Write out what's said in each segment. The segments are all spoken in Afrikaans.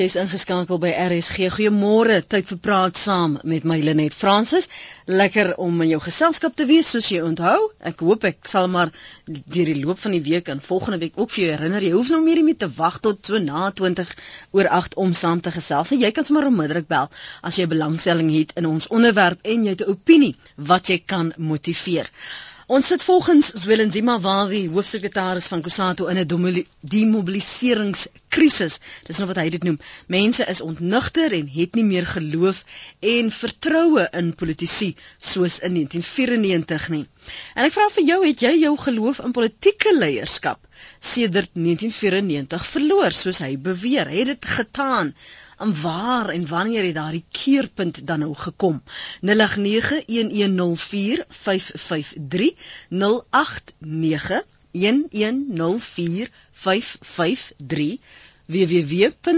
Jy's ingeskakel by RSG. Goeiemôre. Tyd vir praat saam met my Lenet Fransis. Lekker om in jou geselskap te wees soos jy onthou. Ek hoop ek sal maar deur die loop van die week en volgende week ook vir jou herinner. Jy hoef nou meer nie te wag tot so na 20 oor 8 om saam te gesels. Jy kan sommer onmiddellik bel as jy belangstelling het in ons onderwerp en jy het 'n opinie wat jy kan motiveer. Ons sit volgens Zwelenzima Wawi, hoofsekretaris van Kusato in 'n demobiliseringskrisis. Dis nou wat hy dit noem. Mense is ontnigter en het nie meer geloof en vertroue in politici soos in 1994 nie. En ek vra vir jou, het jy jou geloof in politieke leierskap sedert 1994 verloor soos hy beweer? Het dit getaan? En waar en wanneer het daardie keerpunt dan nou gekom? 0891104553 www.rsg.co.za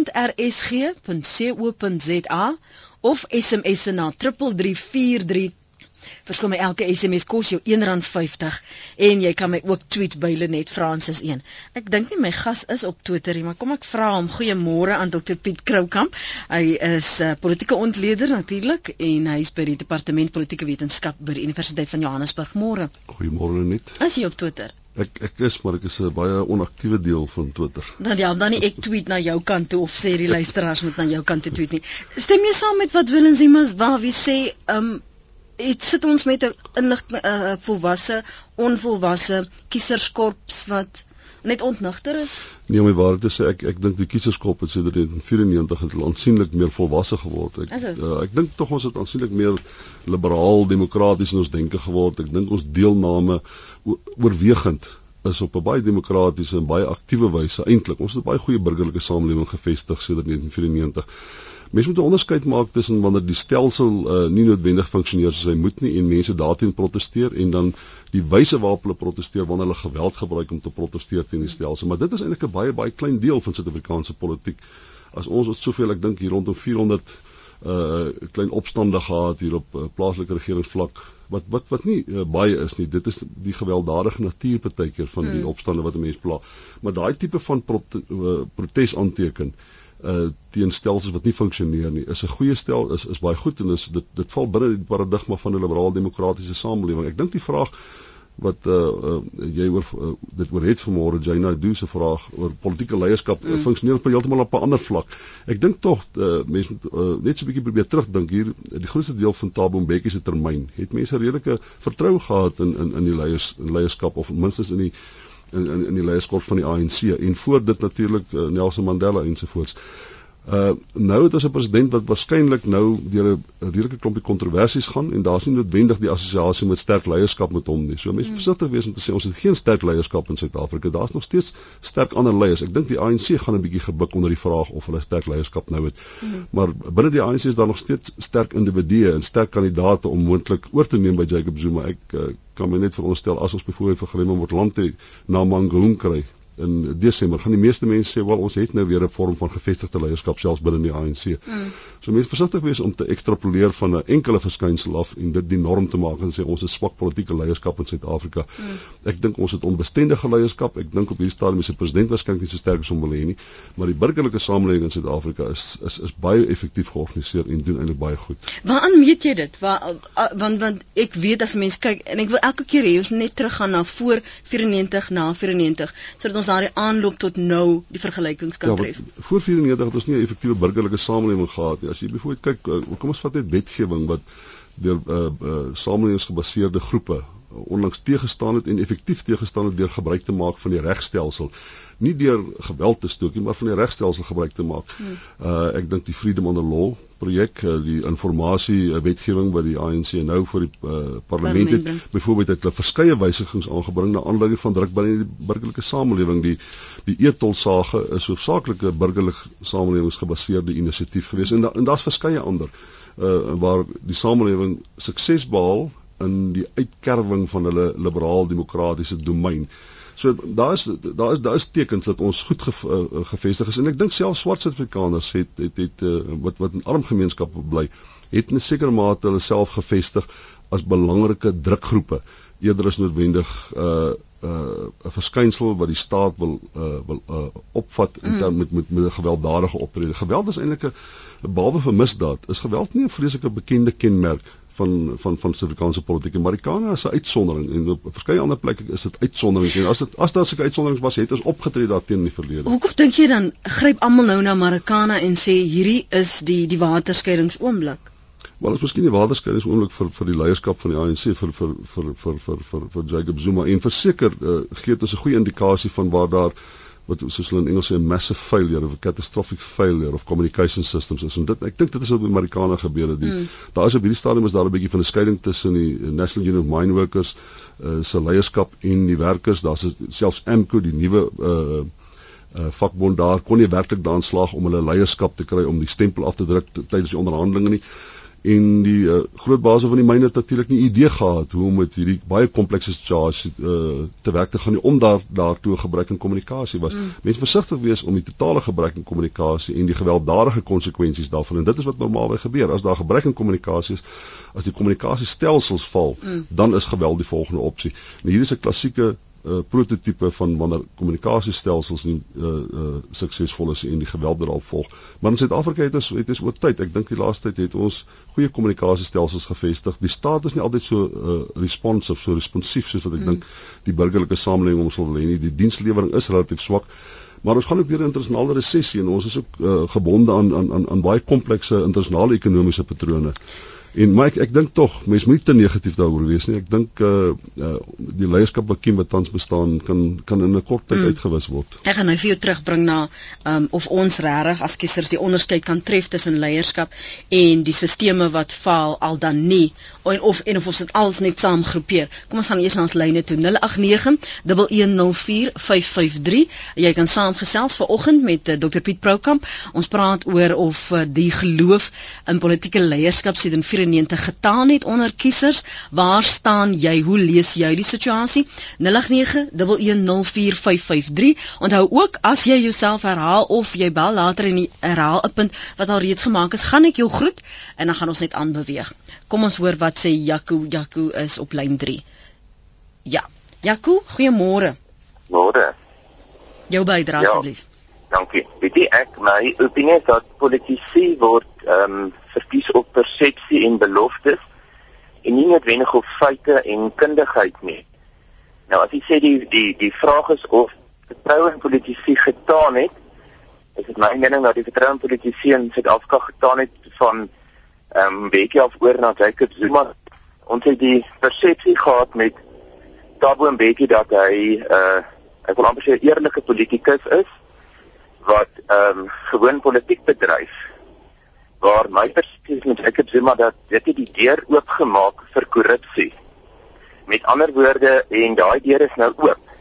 of SMS na 3343 Verskoon my elke SMS kos jou R1.50 en jy kan my ook tweet by Lenet Francis 1. Ek dink nie my gas is op Twitter nie, maar kom ek vra hom goeiemôre aan Dr Piet Kroukamp. Hy is 'n uh, politieke ontleder natuurlik en hy is by die departement politieke wetenskap by die Universiteit van Johannesburg. Môre. Goeiemôre Lenet. Is jy op Twitter? Ek ek is maar ek is 'n baie onaktiewe deel van Twitter. Dan ja, dan nie ek tweet na jou kant toe of sê die luisteraars moet na jou kant toe tweet nie. Stem jy saam met wat Willem Simmons waar wie sê, ehm um, dit sit ons met 'n inligting 'n uh, volwasse, onvolwasse kieserskorps wat net ontnigter is. Nee, om my waarheid te sê, ek ek dink die kieserskorps het sedert 1994 het aansienlik meer volwasse geword. Ek uh, ek dink tog ons het aansienlik meer liberaal demokraties in ons denke geword. Ek dink ons deelname oorwegend is op 'n baie demokratiese en baie aktiewe wyse eintlik. Ons het 'n baie goeie burgerlike samelewing gevestig sedert 1994. Mense moet 'n onderskeid maak tussen wanneer die stelsel uh, nie noodwendig funksioneer soos hy moet nie en mense daarteen proteseer en dan die wyse waarop hulle proteseer wanneer hulle geweld gebruik om te proteseer teen die stelsel. Maar dit is eintlik 'n baie baie klein deel van Suid-Afrikaanse politiek. As ons het soveel, ek dink hier rondom 400 uh klein opstande gehad hier op uh, plaaslike regeringsvlak wat wat wat nie uh, baie is nie dit is die gewelddadige natuur partykeer van die mm. opstande wat 'n mens pla maar daai tipe van prote, uh, protes aanteken uh teen stelsels wat nie funksioneer nie is 'n goeie stel is is baie goed en is dit dit val binne die paradigma van 'n liberaal demokratiese samelewing. Ek dink die vraag wat uh, uh jy oor uh, dit oor het vanmôre Jaina doen se vraag oor politieke leierskap mm. funksioneer op heeltemal op 'n ander vlak. Ek dink tog uh, mense moet uh, net so 'n bietjie probeer terugdink hier die grootste deel van Thabo Mbeki se termyn het mense redelike vertroue gehad in in in die leiers in leierskap of minstens in die in in, in die leierskap van die ANC en voor dit natuurlik uh, Nelson Mandela ensovoorts. Uh nou het ons 'n president wat waarskynlik nou deur 'n redelike klompie kontroversies gaan en daar's nie noodwendig die assosiasie met sterk leierskap met hom nie. So mense mm. versigtig wees om te sê ons het geen sterk leierskap in Suid-Afrika. Daar's nog steeds sterk ander leiers. Ek dink die ANC gaan 'n bietjie gebuk onder die vraag of hulle sterk leierskap nou het. Mm. Maar binne die ANC is daar nog steeds sterk individue en sterk kandidaate om moontlik oor te neem by Jacob Zuma. Ek uh, kan my net veronderstel as ons byvoorbeeld vir Grema Motlanthe na Mangaung kry in Desember gaan die meeste mense sê wel ons het nou weer 'n vorm van gevestigde leierskap selfs binne die ANC. Mm. So mense versigtig wees om te ekstrapoleer van 'n enkele verskynsel af en dit die norm te maak en sê ons het swak politieke leierskap in Suid-Afrika. Mm. Ek dink ons het onbestendige leierskap. Ek dink op hierdie stadium is die president waarskynlik nie so sterk as hom wil hê nie, maar die burgerlike samelewing in Suid-Afrika is is is baie effektief georganiseer en doen eintlik baie goed. Waaraan weet jy dit? Waar want want ek weet as mense kyk en ek wil elke keer hê ons net teruggaan na voor 94 na 94 sodat ons daardie aanloop tot nou die vergelykings kan ja, tref. Voor 94 het ons nie 'n effektiewe burgerlike samelewing gehad nie. As jy byvoorbeeld kyk, uh, kom ons vat net wetgewing wat deur uh, uh, samelewingsgebaseerde groepe onlangs teëgestaan het en effektief teëgestaan het deur gebruik te maak van die regstelsel nie deur geweld te stook nie maar van die regstelsel gebruik te maak. Hmm. Uh ek dink die Freedom Under Law projek uh, die informasie uh, wetgewing wat die ANC nou vir die uh, parlement het byvoorbeeld het hulle verskeie wysigings aangebring na aanleiding van druk binne die burgerlike samelewing die die etolsage is hoofsaaklik 'n burgerlike samelewingsgebaseerde inisiatief gewees en da, en daar's verskeie ander uh waar die samelewing sukses behaal in die uitkerwing van hulle liberaal demokratiese domein. So daar is daar is daar is tekens dat ons goed ge, uh, gevestig is en ek dink selfs swart Suid-Afrikaners het het het uh, wat wat in arm gemeenskappe bly, het in 'n sekere mate hulle self gevestig as belangrike drukgroepe eerder as noodwendig uh uh, 'n verskynsel wat die staat wil uh, wil uh, opvat in mm. met met met 'n gewelddadige optrede. Geweld is eintlik 'n behalwe vir misdaad, is geweld nie 'n vreeslike bekende kenmerk van van van Suid-Afrikaanse politiek. Marikana is 'n uitsondering en op verskeie ander plekke is dit uitsonderings en as dit as daar sulke uitsonderings was, het ons opgetree daarteen in die verlede. Hoekom dink jy dan gryp almal nou na Marikana en sê hierdie is die die waterskeidingsoomblik? Wel, ons miskien die waterskeidingsoomblik vir vir die leierskap van die ANC vir vir vir vir vir vir, vir Jacob Zuma en verseker uh, gee dit 'n goeie indikasie van waar daar wat soos hulle in Engels sê massive failure of a catastrophic failure of communication systems is en dit ek dink dit is wat met Amerikaners gebeur het. Mm. Daar is op hierdie stadium is daar 'n bietjie van 'n skeiding tussen die National Union of Mine Workers uh, se leierskap en die werkers. Daar's selfs AMCO die nuwe uh uh vakbond daar kon nie werklik daan slaag om hulle leierskap te kry om die stempel af te druk tydens die onderhandelinge nie en die uh, groot baas van die myne het natuurlik nie idee gehad hoe om met hierdie baie komplekse situasie uh, te werk te gaan nie om daar daartoe gebruik in kommunikasie was. Mm. Mense versigtig wees om die totale gebruik in kommunikasie en die gewelddadige konsekwensies daarvan en dit is wat normaalweg gebeur as daar gebruik in kommunikasie is as die kommunikasiestelsels val, mm. dan is geweld die volgende opsie. En hier is 'n klassieke uh, prototipe van wanneer kommunikasiestelsels nie uh, uh, suksesvol is en die geweld daarop volg. Maar in Suid-Afrika het ons het ons oor tyd, ek dink die laaste tyd het ons goeie kommunikasiestelsels gevestig. Die staat is nie altyd so uh, responsive, so responsief soos wat ek mm. dink die burgerlike samelewing ons wil hê nie. Die dienslewering is relatief swak. Maar ons gaan ook weer 'n internasionale resessie en ons is ook uh, gebonde aan aan aan aan baie komplekse internasionale ekonomiese patrone. En maar ek ek dink tog mense moet nie te negatief daaroor wees nie. Ek dink uh, uh die leierskap wat Kim wat tans bestaan kan kan in 'n kort tyd mm. uitgewis word. Ek gaan nou vir jou terugbring na um of ons regtig as kiesers die onderskeid kan tref tussen leierskap en die sisteme wat faal al dan nie en of en of ons dit alles net saam groepeer. Kom ons gaan eers na ons lyne toe 089 1104553. Jy kan saamgesels vanoggend met uh, Dr Piet Proukamp. Ons praat oor of uh, die geloof in politieke leierskap sit in 94 getaan het onder kiesers. Waar staan jy? Hoe lees jy die situasie? 0891104553. Onthou ook as jy jouself herhaal of jy bel later die herhaal 'n punt wat al reeds gemaak is, gaan ek jou groet en dan gaan ons net aanbeweeg. Kom ons hoor wat sê Jaco. Jaco is op lyn 3. Ja. Jaco, goeiemôre. Môre. Jou bydrae ja. asseblief. Dankie. Weet jy ek my opinie is dat politici word ehm um, verkies op persepsie en beloftes en nie noodwendig op feite en kundigheid nie. Nou as jy sê die die die vraag is of vertroue in politici getaan het, is dit my mening dat die vertroue in politici in Suid-Afrika getaan het van ehm um, weekie af oor na Jacob Zuma. Ons het die persepsie gehad met Thabo Mbeki dat hy uh ek wil amper sê 'n eerlike politikus is wat ehm um, gewoon politiek bedryf waar my perspektief met Jacob Zuma dat dit het die deur oopgemaak vir korrupsie. Met ander woorde en daai deur is nou oop.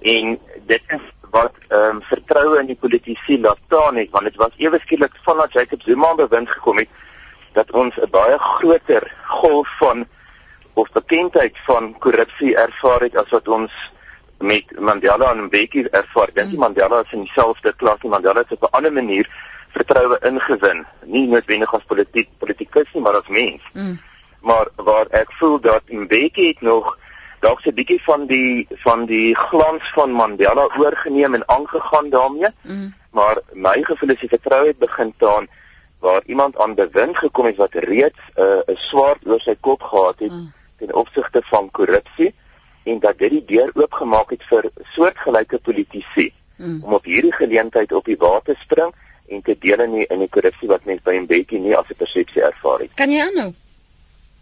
En dit is wat ehm um, vertroue in die politici laat staan het want dit was ewe skielik vanaf Jacob Zuma aan bewind gekom het dat ons 'n baie groter golf van of bekendheid van korrupsie ervaar het as wat ons met Mandela en Mbeki ervaar. Dink jy mm. Mandela is in dieselfde klas nie, Mandela het op 'n ander manier vertroue ingewin, nie noodwendig as politiek politikus nie, maar as mens. Mm. Maar waar ek voel dat Mbeki het nog dalk 'n bietjie van die van die glans van Mandela oorgeneem en aangegaan daarmee. Mm. Maar my gevoel is die vertroue het begin taan waar iemand aan bewind gekom het wat reeds uh, 'n uh, swaard oor sy kop gehad het mm. ten opsigte van korrupsie en dat dit die deur oopgemaak het vir soortgelyke politici mm. om op hierdie geleentheid op die water spring en te deel in die, in die korrupsie wat mense by Mbeki nie as 'n persepsie ervaar het. Kan jy aanhou?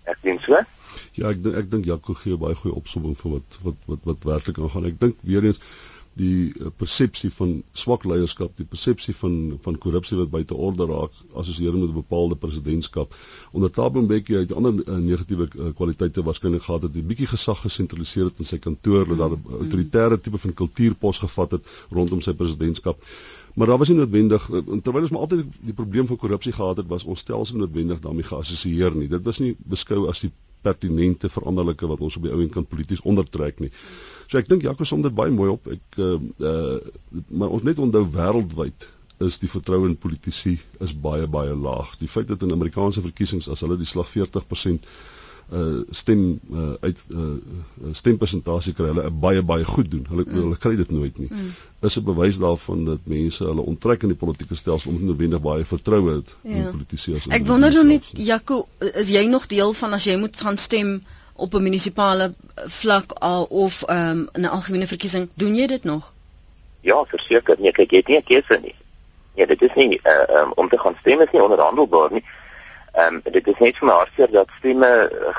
Ek dink so. Ja, ek ek dink Jaco gee baie goeie opsomming vir wat wat wat wat werklik aangaan. Ek dink weer eens die uh, persepsie van swak leierskap, die persepsie van van korrupsie wat buite orde raak assosieer met 'n bepaalde presidentskap. Onder Thabo Mbeki het ander uh, negatiewe uh, kwaliteite waarskynlik gehad dat hy bietjie gesag gesentraliseer het in sy kantoor, dat daar 'n mm-hmm. autoritaire tipe van kultuur pos gevat het rondom sy presidentskap. Maar daar was nie noodwendig terwyl ons maar altyd die probleem van korrupsie gehad het, was ons stelsel noodwendig daarmee geassosieer nie. Dit was nie beskou as die pertinente veranderlike wat ons op die ou en kan polities ondertrek nie. So ek dink Jaco som dit baie mooi op. Ek uh, uh maar ons net onthou wêreldwyd is die vertroue in politici is baie baie laag. Die feit dat in Amerikaanse verkiesings as hulle die slag 40% uh stem uh uit uh stempersentasie kry hulle baie baie goed doen. Hulle mm. hulle kry dit nooit nie. Mm. Is 'n bewys daarvan dat mense hulle onttrek in die politieke stelsel omdat hulle noodwendig baie vertroue het ja. in politici as Ek wonder nou net Jaco, is jy nog deel van as jy moet gaan stem op 'n munisipale vlak of ehm um, in 'n algemene verkiesing, doen jy dit nog? Ja, verseker. Nee, kyk, jy het nie 'n keuse nie. Ja, dit is nie uh um, om te gaan stem is nie onderhandelbaar nie. Ehm um, dit is net vir my hartseer dat stemme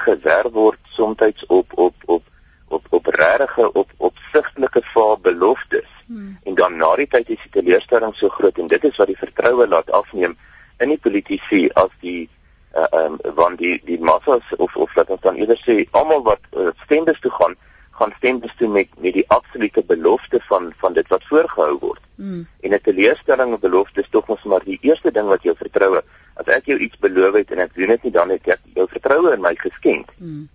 gewerf word soms op op op op op regte op opsigtelike vaal beloftes. Hmm. En dan na die tyd is die teleurstelling so groot en dit is wat die vertroue laat afneem in die politici as die uh, ehm uh, um, want die die massas of of laat ons dan eerder sê almal wat uh, stemdes toe gaan gaan stemdes toe met met die absolute belofte van van dit wat voorgehou word. Hmm. En 'n teleurstelling en belofte is tog mos maar die eerste ding wat jou vertroue as ek jou iets beloof het en ek doen dit nie dan het ek jou vertroue in my geskenk. Hmm.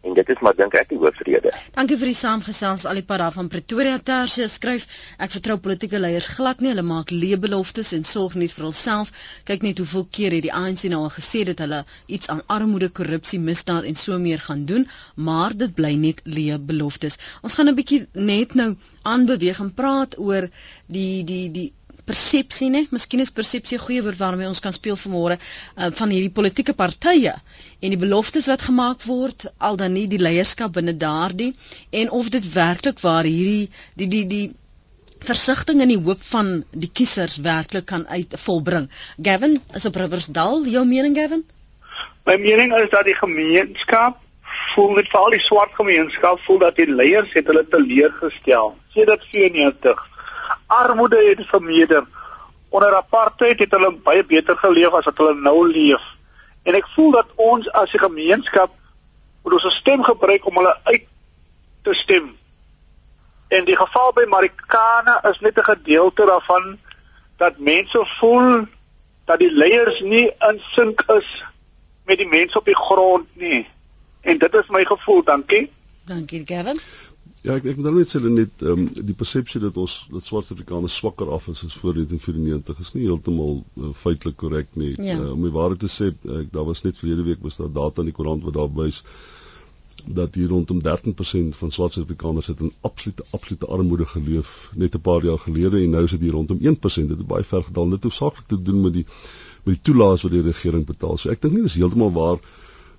En dit is maar dink ek die hoofrede. Dankie vir die saamgesels al die pad daar van Pretoria Tersie skryf ek vertrou politieke leiers glad nie hulle maak leë beloftes en sorg nie vir hulself. Kyk net hoeveel keer het die ANC nou al gesê dat hulle iets aan armoede, korrupsie, misdaad en so meer gaan doen, maar dit bly net leë beloftes. Ons gaan 'n bietjie net nou aanbeweeg en praat oor die die die persepsie nê, miskien is persepsie 'n goeie woord waarmee ons kan speel vanmôre uh, van hierdie politieke partye en die beloftes wat gemaak word al dan nie die leierskap binne daardie en of dit werklik waar hierdie die die die versigtiging in die hoop van die kiesers werklik kan uit volbring. Gavin, is op Riversdal jou mening Gavin? My mening is dat die gemeenskap voel dit veral die swart gemeenskap voel dat die leiers het hulle teleurgestel. Sê dit 94 armoede het vermeerder. Onder apartheid het hulle baie beter geleef as wat hulle nou leef. En ek voel dat ons as 'n gemeenskap moet ons stem gebruik om hulle uit te stem. En die geval by Marikana is net 'n gedeelte daarvan dat mense voel dat die leiers nie in sink is met die mense op die grond nie. En dit is my gevoel, dankie. Dankie, Gavin. Ja, ek ek moet net sê net ehm um, die persepsie dat ons dat swart Afrikaners swakker af is as voor 1994 is nie heeltemal uh, feitelik korrek nie. Ja. Uh, om die waarheid te sê, ek daar was net verlede week was daar data in die koerant wat daar wys dat hier rondom 13% van swart Afrikaners het in absolute absolute armoede geleef net 'n paar jaar gelede en nou is dit hier rondom 1%. Dit het baie ver gedaal. Dit het hoofsaaklik te doen met die met die toelaas wat die regering betaal. So ek dink nie dis heeltemal waar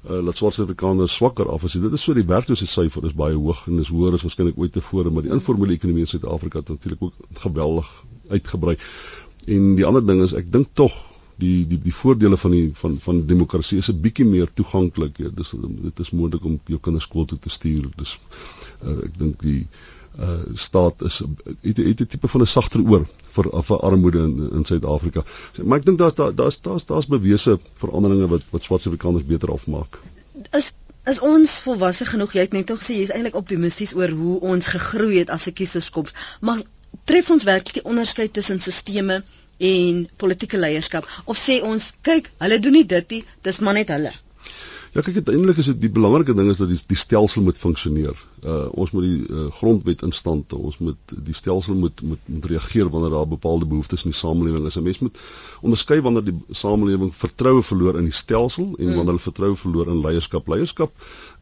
uh, dat swart Suid-Afrikaners swakker af is. Dit is so die werkloosheidsyfer is baie hoog en is hoër as waarskynlik ooit tevore, maar die informele ekonomie in Suid-Afrika het natuurlik ook geweldig uitgebrei. En die ander ding is ek dink tog die die die voordele van die van van demokrasie is 'n bietjie meer toeganklik. Ja. Dis dit is moontlik om jou kinders skool toe te stuur. Dis uh, ek dink die uh staat is het, het 'n tipe van 'n sagter oor vir vir armoede in in Suid-Afrika. Maar ek dink daar's daar's daar's daar's bewese veranderinge wat wat swart Suid-Afrikaners beter afmaak. Is is ons volwasse genoeg? Jy het net gesê jy's eintlik optimisties oor hoe ons gegroei het as 'n kieserskoms, maar tref ons werklik die onderskeid tussen sisteme en politieke leierskap of sê ons kyk, hulle doen nie dit nie, dis maar net hulle. Ja kyk uiteindelik is dit die belangrike ding is dat die die stelsel moet funksioneer. Uh ons moet die uh, grondwet instand. Ons moet die stelsel moet moet moet reageer wanneer daar bepaalde behoeftes in die samelewing is. 'n Mens moet onderskei wanneer die samelewing vertroue verloor in die stelsel en hmm. wanneer hulle vertroue verloor in leierskap. Leierskap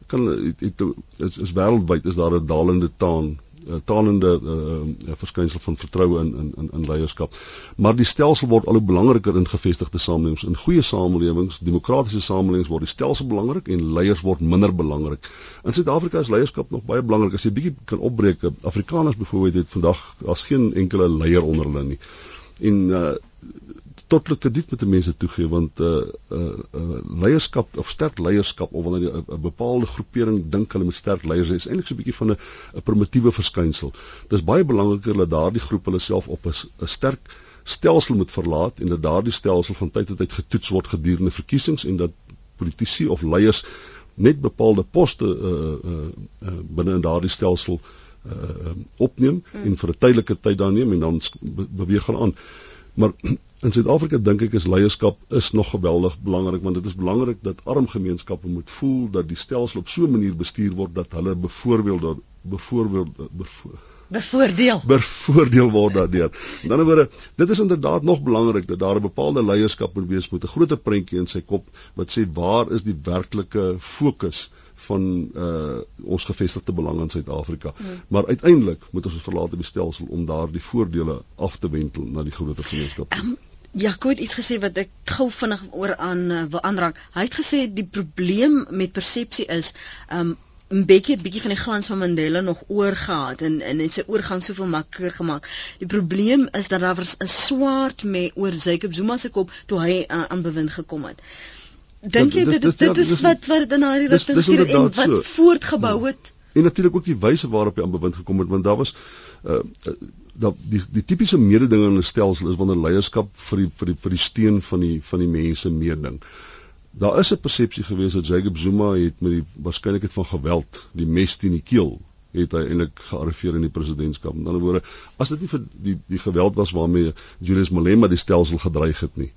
kan het, het, is, is wêreldwyd is daar 'n dalende taan talende uh, verskynsel van vertroue in in in in leierskap. Maar die stelsel word al hoe belangriker in gevestigde samelewings. In goeie samelewings, demokratiese samelewings word die stelsel belangrik en leiers word minder belangrik. In Suid-Afrika is leierskap nog baie belangrik. As jy bietjie kan opbreek, Afrikaners byvoorbeeld het vandag as geen enkele leier onder hulle nie. En uh, tot hulle krediet met die mense toegee want uh, uh, uh, leierskap of sterk leierskap of wanneer 'n bepaalde groepering dink hulle met sterk leiers is eintlik so 'n bietjie van 'n 'n primitiewe verskynsel. Dis baie belangriker dat daardie groep hulle self op 'n sterk stelsel moet verlaat en dat daardie stelsel van tyd tot tyd getoets word gedurende verkiesings en dat politici of leiers net bepaalde poste uh, uh, uh, binne in daardie stelsel uh, opneem hmm. en vir 'n tydelike tyd dan neem en dan beweeg hulle aan. Maar in Suid-Afrika dink ek is leierskap is nog geweldig belangrik want dit is belangrik dat arm gemeenskappe moet voel dat die stelsel op so 'n manier bestuur word dat hulle byvoorbeeld byvoorbeeld bevoordeel bevoordeel word daardeur. In ander woorde, dit is inderdaad nog belangrik dat daar 'n bepaalde leierskap moet wees met 'n groot prentjie in sy kop wat sê waar is die werklike fokus van uh ons gevestigde belang in Suid-Afrika. Hmm. Maar uiteindelik moet ons verlaat die stelsel om daardie voordele af te wentel na die groter gemeenskap. Um, ja, ek het iets gesê wat ek gou vinnig oor aan uh, wil aanraak. Hy het gesê die probleem met persepsie is um 'n bietjie bietjie van die glans van Mandela nog oorgehad en en sy oorgang soveel makliker gemaak. Die probleem is dat daar was 'n swaard mee oor Jacob Zuma se kop toe hy uh, aan bewind gekom het. Dink jy dit dit, dit is wat wat in daardie rigting stuur en wat so. voortgebou ja. het? En natuurlik ook die wyse waarop hy aan bewind gekom het want daar was uh, uh dat die die tipiese mededing in 'n stelsel is wanneer leierskap vir die vir die vir die steun van die van die mense meeding. Daar is 'n persepsie gewees dat Jacob Zuma het met die waarskynlikheid van geweld die mes teen die keel het hy eintlik gearriveer in die presidentskap. Met ander woorde, as dit nie vir die die geweld was waarmee Julius Malema die stelsel gedreig het nie,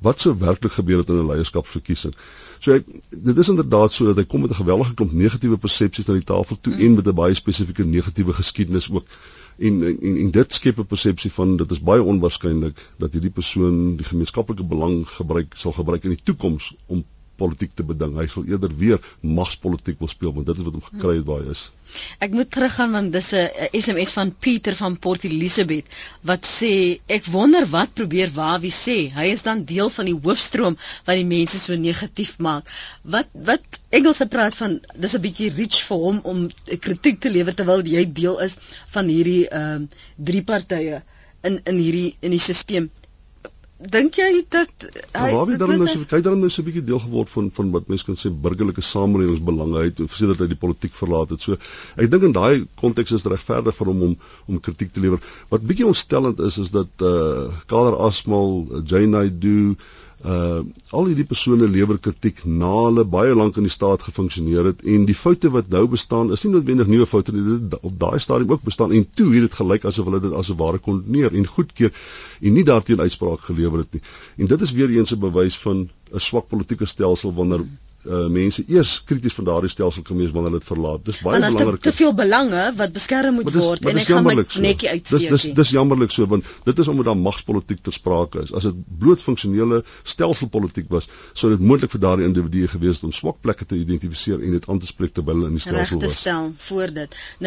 wat sou werklik gebeur het in 'n leierskapsverkiesing. So ek dit is inderdaad so dat hy kom met 'n geweldige klomp negatiewe persepsies aan die tafel toe mm. en met 'n baie spesifieke negatiewe geskiedenis ook. En en, en dit skep 'n persepsie van dit is baie onwaarskynlik dat hierdie persoon die gemeenskaplike belang gebruik sal gebruik in die toekoms om politiek te beding. Hy sal eerder weer magspolitiek wil speel want dit is wat hom gekry het waar hy is. Ek moet teruggaan want dis 'n SMS van Pieter van Port Elizabeth wat sê ek wonder wat probeer Wawie sê. Hy is dan deel van die hoofstroom wat die mense so negatief maak. Wat wat Engelse praat van dis 'n bietjie reach vir hom om kritiek te lewer terwyl jy deel is van hierdie ehm uh, drie partye in in hierdie in die stelsel dink jy dat hy ja, het dan nou so hy dan nou so 'n bietjie deel geword van van wat mense kan sê burgerlike samelewingsbelange uit of sê dat hy die politiek verlaat het. So ek dink in daai konteks is dit regverdig vir hom om om kritiek te lewer. Wat bietjie ontstellend is is dat eh uh, Kader Asmal, Jay Naidoo uh al hierdie persone lewer kritiek na hulle baie lank in die staat gefunksioneer het en die foute wat nou bestaan is nie noodwendig nuwe foute nie dit op daai stadium ook bestaan en toe het dit gelyk asof hulle dit as 'n ware kondineer en goedkeur en nie daarteen uitspraak gelewer het nie. En dit is weer eens 'n bewys van 'n swak politieke stelsel wanneer uh, mense eers krities van daardie stelsel kan wees wanneer hulle dit verlaat. Dis baie belangrik. Daar's te veel belange wat beskerm moet dis, word en ek gaan my so. netjie uitsteek. Dis dis dis jammerlik so want dit is omdat daar magspolitiek ter sprake is. As dit bloot funksionele stelselpolitiek was, sou dit moontlik vir daardie individue gewees het om swak plekke te identifiseer en dit aan te spreek terwyl hulle in die stelsel was. Regte stel voor dit. 0891104553.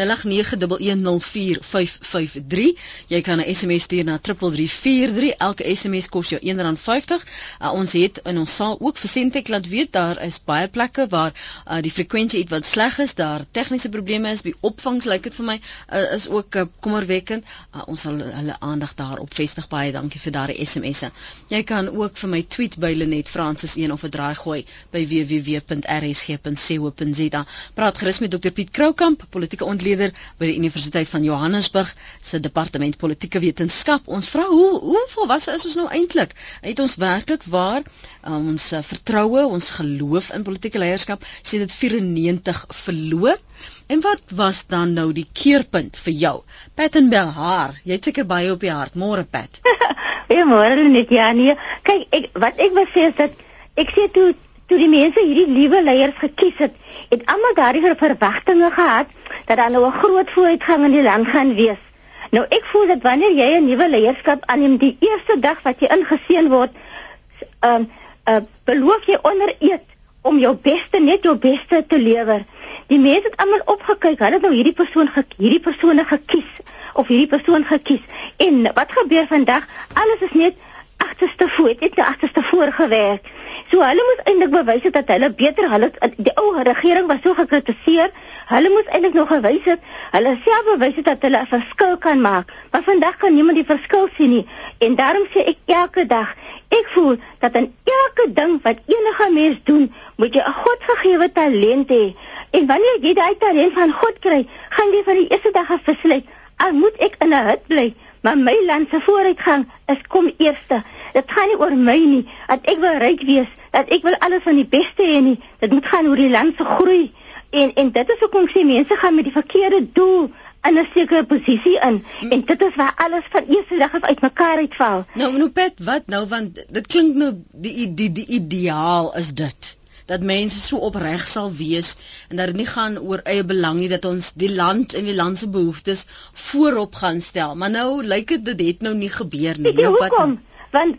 Jy kan 'n SMS stuur na 3343. Elke SMS kos jou R1.50. Uh, ons het in ons saal ook vir Sentech laat weet daar is baie plekke waar uh, die frekwensie iets wat sleg is, daar tegniese probleme is, die opvangs lyk dit vir my uh, is ook uh, kommerwekkend. Uh, ons sal hulle aandag daarop vestig. Baie dankie vir daardie SMS'e. Jy kan ook vir my tweet by Lenet Francis 1 of 'n draai gooi by www.rsg.co.za. Praat gerus met Dr Piet Kroukamp, politieke ontleder by die Universiteit van Johannesburg se departement politieke wetenskap. Ons vra hoe hoe volwasse is ons nou eintlik? Het ons werklik waar um, ons uh, vertroue, ons geloof in politieke leierskap sê dit 94 verloor. En wat was dan nou die keerpunt vir jou? Pat en Belhar, jy het seker baie op die hart. Môre Pat. Ja, môre net ja nee. Kyk, ek wat ek wil sê is dat ek sê toe toe die mense hierdie nuwe leiers gekies het, het almal daardie verwagtinge gehad dat daar nou 'n groot vooruitgang in die land gaan wees. Nou ek voel dat wanneer jy 'n nuwe leierskap aanneem die eerste dag wat jy ingeseën word, ehm um, uh, beloof jy onder eed om jou beste net jou beste te lewer. Die mense het almal opgekyk, hulle het nou hierdie persoon hierdie persone gekies of hierdie persoon gekies. En wat gebeur vandag? Alles is net agterste voet, het agterste voorgewerk. So hulle moes eintlik bewys het dat hulle beter hulle die ou regering was so gekritiseer. Hulle moes eintlik nog gewys het hulle self bewys het dat hulle 'n verskil kan maak. Maar vandag kan niemand die verskil sien nie. En daarom sê ek elke dag, ek voel dat in elke ding wat enige mens doen, moet jy 'n Godgegewe talent hê. En wanneer jy daai talent van God kry, gaan jy van die eerste dag af besluit, al moet ek in 'n hut bly, maar my land se vooruitgang is kom eerste. Dit gaan nie oor my nie, dat ek wil ryk wees, dat ek wil alles van die beste hê nie. Dit moet gaan oor die land se groei. En en dit is hoekom sê mense gaan met die verkeerde doel in 'n sekere posisie in hm. en dit is waar alles van eerste dag af uitmekaar uitval. Nou, nou Pet, wat nou want dit klink nou die die die ideaal is dit dat mense so opreg sal wees en dat dit nie gaan oor eie belang nie dat ons die land en die land se behoeftes voorop gaan stel. Maar nou lyk dit dit het nou nie gebeur nie. Nou wat want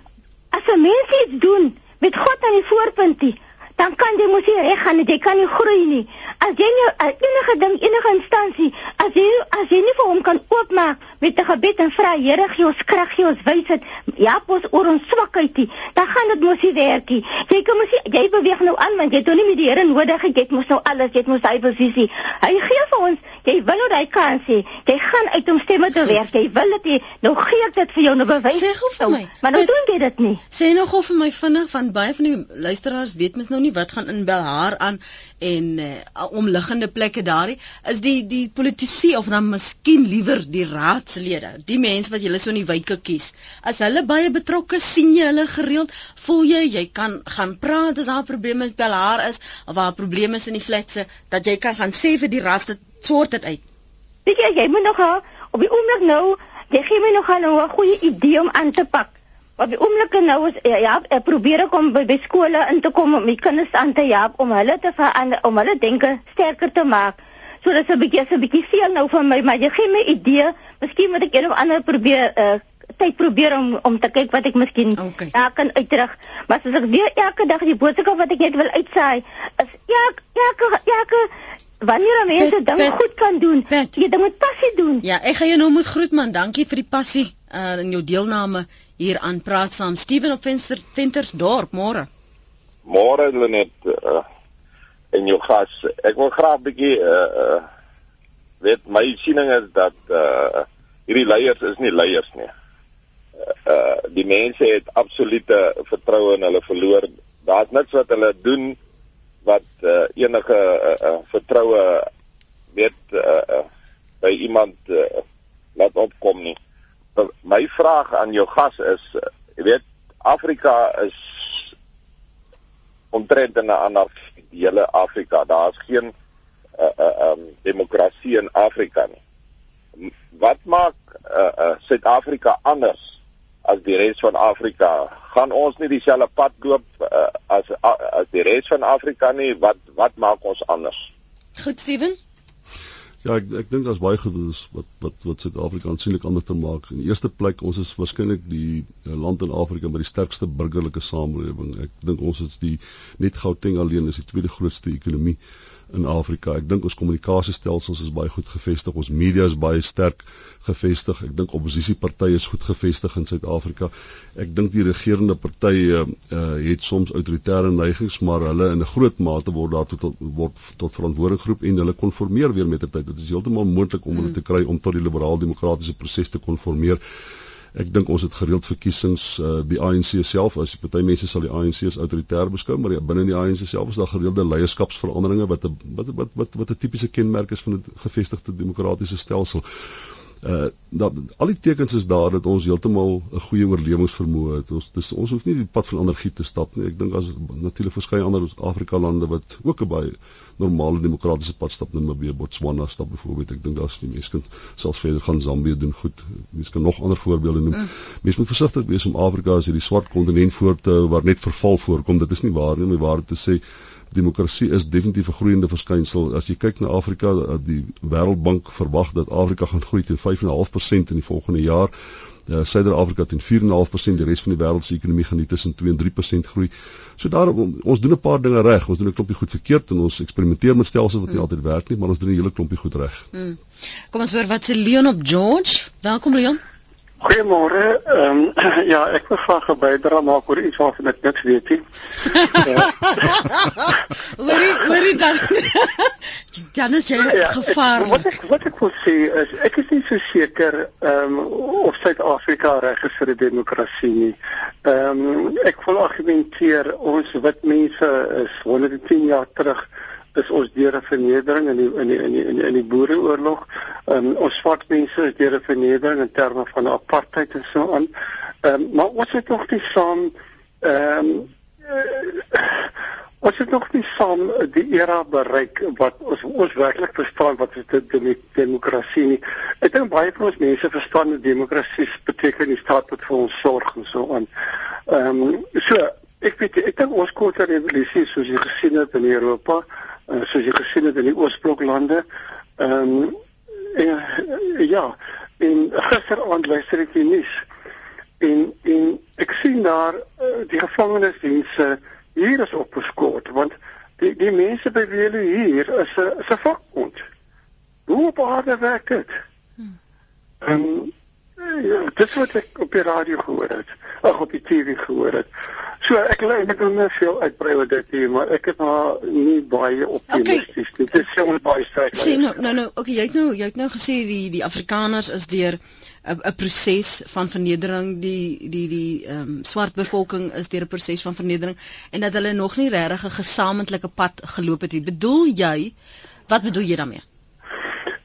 as 'n mens iets doen met God aan die voorpuntie dan kan jy mos nie reg gaan nie, jy kan nie groei nie. As jy nie enige ding, enige instansie, as jy as jy nie vir hom kan oopmaak met 'n gebed en vra Here gee ons krag, gee ons wysheid, ja, ons oor ons swakheid, dan gaan dit mos nie werk nie. Jy kan mos jy beweeg nou aan want jy het nou nie met die Here nodig, jy het mos nou alles, jy het mos hy posisie. Hy gee vir ons, jy wil nou daai kans hê. Jy gaan uit om stemme te werk. Jy wil dit nou gee ek dit vir jou nou bewys. Sê gou vir my. Maar nou doen jy dit nie. Sê nog gou vir my vinnig van baie van die luisteraars weet mos nou nie wat gaan in Belhar aan en uh, omliggende plekke daarin is die die politici of dan miskien liewer die raadslede die mense wat julle so in die wyke kies. As hulle baie betrokke sien jy hulle gereeld voel jy jy kan gaan praat as daar probleme met Belhar is of waar probleme is in die flatse dat jy kan gaan sê vir die ras dit sort dit uit. Weet jy jy moet nog op die oomblik nou jy gee my nog 'n goeie idee om aan te pak Op die oomblik nou is ja, ja, ek probeer ek om by, by skole in te kom om my kinders aan te help om hulle te verander, om hulle denke sterker te maak. So dis 'n bietjie 'n bietjie veel nou van my, maar jy gee my idee, miskien moet ek een of ander probeer uh tyd probeer om om te kyk wat ek miskien okay. daar kan uitdruk. Maar as ek weer elke dag die boodskap wat ek net wil uitsaai, is elke elke elke wanneer mense dinge goed kan doen, jy moet passie doen. Ja, ek gaan jou nou moet groet man. Dankie vir die passie uh in jou deelname hier aan praat saam Steven op Venster Ventersdorp môre. Môre hulle net uh, en jou gas. Ek wil graag 'n bietjie uh uh weet my siening is dat uh hierdie leiers is nie leiers nie. Uh die mense het absolute vertroue in hulle verloor. Daar's niks wat hulle doen wat uh, enige uh, uh, vertroue weet uh, uh, by iemand uh, laat opkom nie my vraag aan jou gas is, jy weet Afrika is omtrent in 'n die hele Afrika. Daar's geen uh uh um demokrasie in Afrika nie. Wat maak uh uh Suid-Afrika anders as die res van Afrika? Gaan ons nie dieselfde pad loop uh, as uh, as die res van Afrika nie? Wat wat maak ons anders? Goed, Steven. Ja, ek ek dink daar's baie goed wat wat wat Suid-Afrika aansienlik anders te maak. In die eerste plek, ons is waarskynlik die uh, land in Afrika met die sterkste burgerlike samelewing. Ek dink ons is die net Gauteng alleen is die tweede grootste ekonomie in Afrika. Ek dink ons kommunikasiestelsels is baie goed gevestig. Ons media is baie sterk gevestig. Ek dink oppositiepartye is goed gevestig in Suid-Afrika. Ek dink die regerende partye uh, het soms autoritaire neigings, maar hulle in 'n groot mate word daartoe tot word tot verantwoording geroep en hulle konformeer weer met die tyd. Dit is heeltemal moontlik om hulle mm. te kry om tot die liberaal-demokratiese proses te konformeer. Ek dink ons het gereeld verkiesings uh, die ANC self as party mense sal die ANC as autoritair beskou maar ja, binne die ANC self is daar gereelde leierskapsveranderinge wat 'n wat wat wat wat 'n tipiese kenmerk is van 'n gevestigde demokratiese stelsel. Uh dat al die tekens is daar dat ons heeltemal 'n goeie oorlewingsvermoë het. Ons dis ons hoef nie die pad van anargie te stap nie. Ek dink as natuurlik verskeie ander Afrika lande wat ook 'n baie normale demokratiese pad stap net maar Botswana stap byvoorbeeld. Ek dink daar's nie mense kan selfs verder gaan Zambië doen goed. Mense kan nog ander voorbeelde noem. Mm. Mense moet versigtig wees om Afrika as hierdie swart kontinent voor te hou waar net verval voorkom. Dit is nie waar nie, om die waarheid te sê demokrasie is definitief 'n groeiende verskynsel. As jy kyk na Afrika, eh, die Wêreldbank verwag dat Afrika gaan groei teen 5.5% in die volgende jaar. Uh, Suider-Afrika teen 4.5%, die res van die wêreld se ekonomie gaan nie tussen 2 en 3% groei. So daarom ons doen 'n paar dinge reg. Ons doen 'n klompie goed verkeerd en ons eksperimenteer met stelsels wat nie mm. altyd werk nie, maar ons doen 'n hele klompie goed reg. Mm. Kom ons hoor wat sê Leon op George. Welkom Leon. Goeiemôre. Ehm um, ja, ek wil graag 'n bydrae maak oor iets waarvan ek niks weet nie. Hoorie, hoorie dan. dan is jy ja, gevaarlik. Wat ek wat ek wil sê is ek is nie so seker ehm um, of Suid-Afrika reg is vir 'n demokrasie nie. Ehm um, ek wil argumenteer ons wit mense is 110 jaar terug is ons deur 'n vernedering in die in die in die in die, in die boereoorlog. Ehm um, ons swart mense is deur 'n vernedering in terme van apartheid en so aan. Ehm um, maar ons het nog nie saam ehm um, uh, ons het nog nie saam die era bereik wat ons ons werklik verstaan wat is dit die demokrasie nie. Ek dink baie van ons mense verstaan dat demokrasie beteken die staat wat vir ons sorg en so aan. Ehm um, so ek weet ek dink ons korte revolusie soos jy gesien het in Europa, uh, soos jy gesien het in die Oosbloklande, ehm um, en, ja, en gisteraand luister ek die nuus en en ek sien daar uh, die gevangenisdienste hier is opgeskort want die die mense by wie hulle hier is 'n is 'n vakbond. Hoe op aarde werk dit? Hmm. En ja, dit wat ek op die radio gehoor het, ag op die TV gehoor het. So ek lê net om veel uitbrei oor dit hier, maar ek het maar nie baie optimisties nie. Dit is sommer baie sterk. Sien nou nou nou, okay, jy het nou jy het nou gesê die die Afrikaners is deur 'n 'n proses van vernedering die die die ehm um, swart bevolking is deur 'n proses van vernedering en dat hulle nog nie regtig 'n gesamentlike pad geloop het nie. Bedoel jy wat bedoel jy daarmee?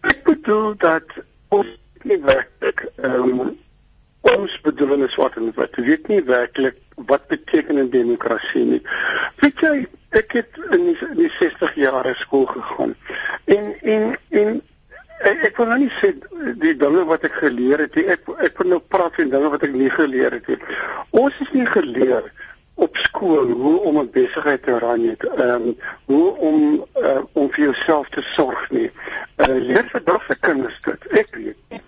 Ek bedoel dat ons nie werklik ehm um, ons bedoel in swart en wit. Weet nie werklik wat beteken 'n demokrasie nie. Weet jy, ek het in die, in die 60 jare skool gegaan. En en en ek, wil nou nie sê die dinge wat ek geleer het nie. Ek ek wil nou praat van dinge wat ek nie geleer het nie. Ons is nie geleer op skool hoe om 'n besigheid te ran nie. Ehm um, hoe om uh, om vir jouself te sorg nie. Uh, leer vir dag se kinders dit. Ek weet nie.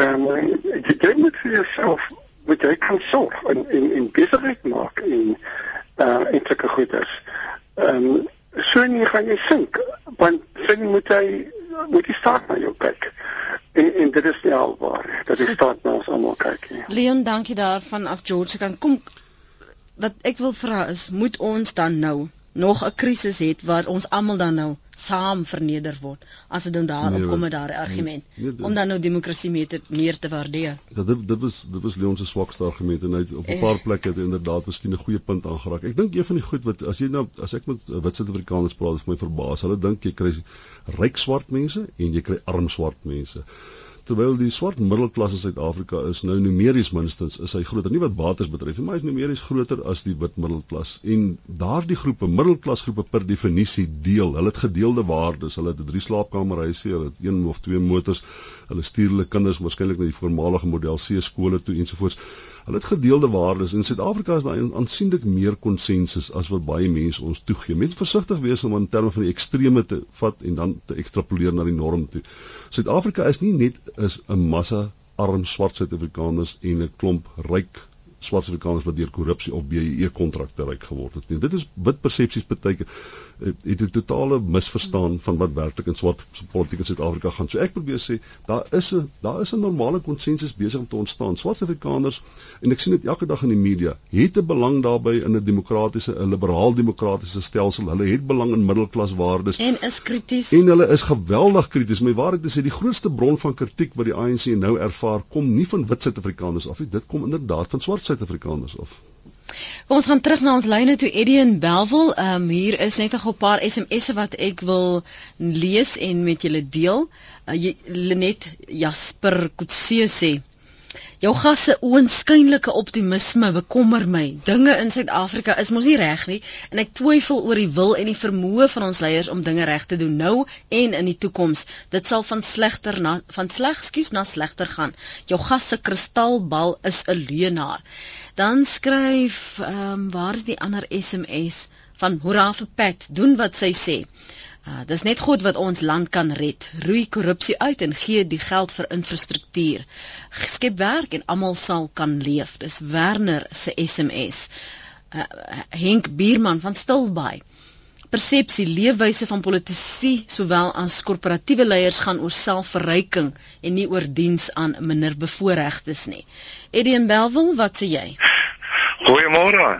Ehm um, jy moet vir jouself moet jy kan sorg en en, en besigheid maak en uh eintlik goed is. Ehm um, so nie gaan jy sink want sien moet jy moet jy staat na jou kyk. En en dit is nie albaar. Dat jy staat na ons almal kyk nie. Leon, dankie daarvan af George kan kom wat ek wil vra is moet ons dan nou nog 'n krisis het waar ons almal dan nou saam verneder word as dit dan daarop nee, kom met daardie argument nee, nee, om dan nou demokrasie meer te meer te waardeer. Ja, dit dit was dit was Leon se swakste argument en hy het op 'n paar eh. plekke het inderdaad miskien 'n goeie punt aangeraak. Ek dink een van die goed wat as jy nou as ek met wit Suid-Afrikaners praat, is my verbaas. Hulle dink jy kry ryk swart mense en jy kry arm swart mense terwyl die swart middelklas in Suid-Afrika is nou numeries minstens is hy groter. Nie wat bates betref nie maar hy is numeries groter as die wit middelklas. En daardie groepe middelklasgroepe per definisie deel hulle het gedeelde waardes. Hulle het 'n drie slaapkamerhuisie hulle het een of twee motors hulle stuur hulle kinders waarskynlik na die voormalige model C skole toe ensovoorts Hulle het gedeelde waardes. In Suid-Afrika is daar aansienlik meer konsensus as wat baie mense ons toegee. Mense versigtig wees om in terme van die extreme te vat en dan te ekstrapoleer na die norm toe. Suid-Afrika is nie net is 'n massa arm swart Suid-Afrikaners en 'n klomp ryk swart Afrikaners wat deur korrupsie of BEE kontrakte ryk geword het nie. Dit is wit persepsies baie keer het 'n totale misverstaan van wat werklik in swart politiek in Suid-Afrika gaan. So ek probeer sê daar is 'n daar is 'n normale konsensus besig om te ontstaan. Swart Afrikaners en ek sien dit elke dag in die media, het 'n belang daarbey in 'n demokratiese, 'n liberaal demokratiese stelsel. Hulle het belang in middelklaswaardes en is krities. En hulle is geweldig krities. My waarheid is dit die grootste bron van kritiek wat die ANC nou ervaar kom nie van wit Suid-Afrikaners af nie. Dit kom inderdaad van swart Suid-Afrikaners of Kom ons gaan terug na ons lyne toe Eddie en Belwel. Ehm um, hier is net 'n paar SMS'e wat ek wil lees en met julle deel. Uh, Lenet Jasper Kutse sê Jou gas se oënskynlike optimisme bekommer my. Dinge in Suid-Afrika is mos nie reg nie en ek twyfel oor die wil en die vermoë van ons leiers om dinge reg te doen nou en in die toekoms. Dit sal van slegter na van sleg, skus na slegter gaan. Jou gas se kristalbal is 'n leenaar. Dan skryf ehm um, waar is die ander SMS van Hoera vir Pat, doen wat sy sê. Uh, dis net God wat ons land kan red. Roei korrupsie uit en gee die geld vir infrastruktuur. Skep werk en almal sal kan leef. Dis Werner se SMS. Uh, Henk Bierman van Stilbaai. Persepsie leefwyse van politici sowel as korporatiewe leiers gaan oor selfverryking en nie oor diens aan minder bevoorregtes nie. Eddie en Belwel, wat sê jy? Goeiemôre.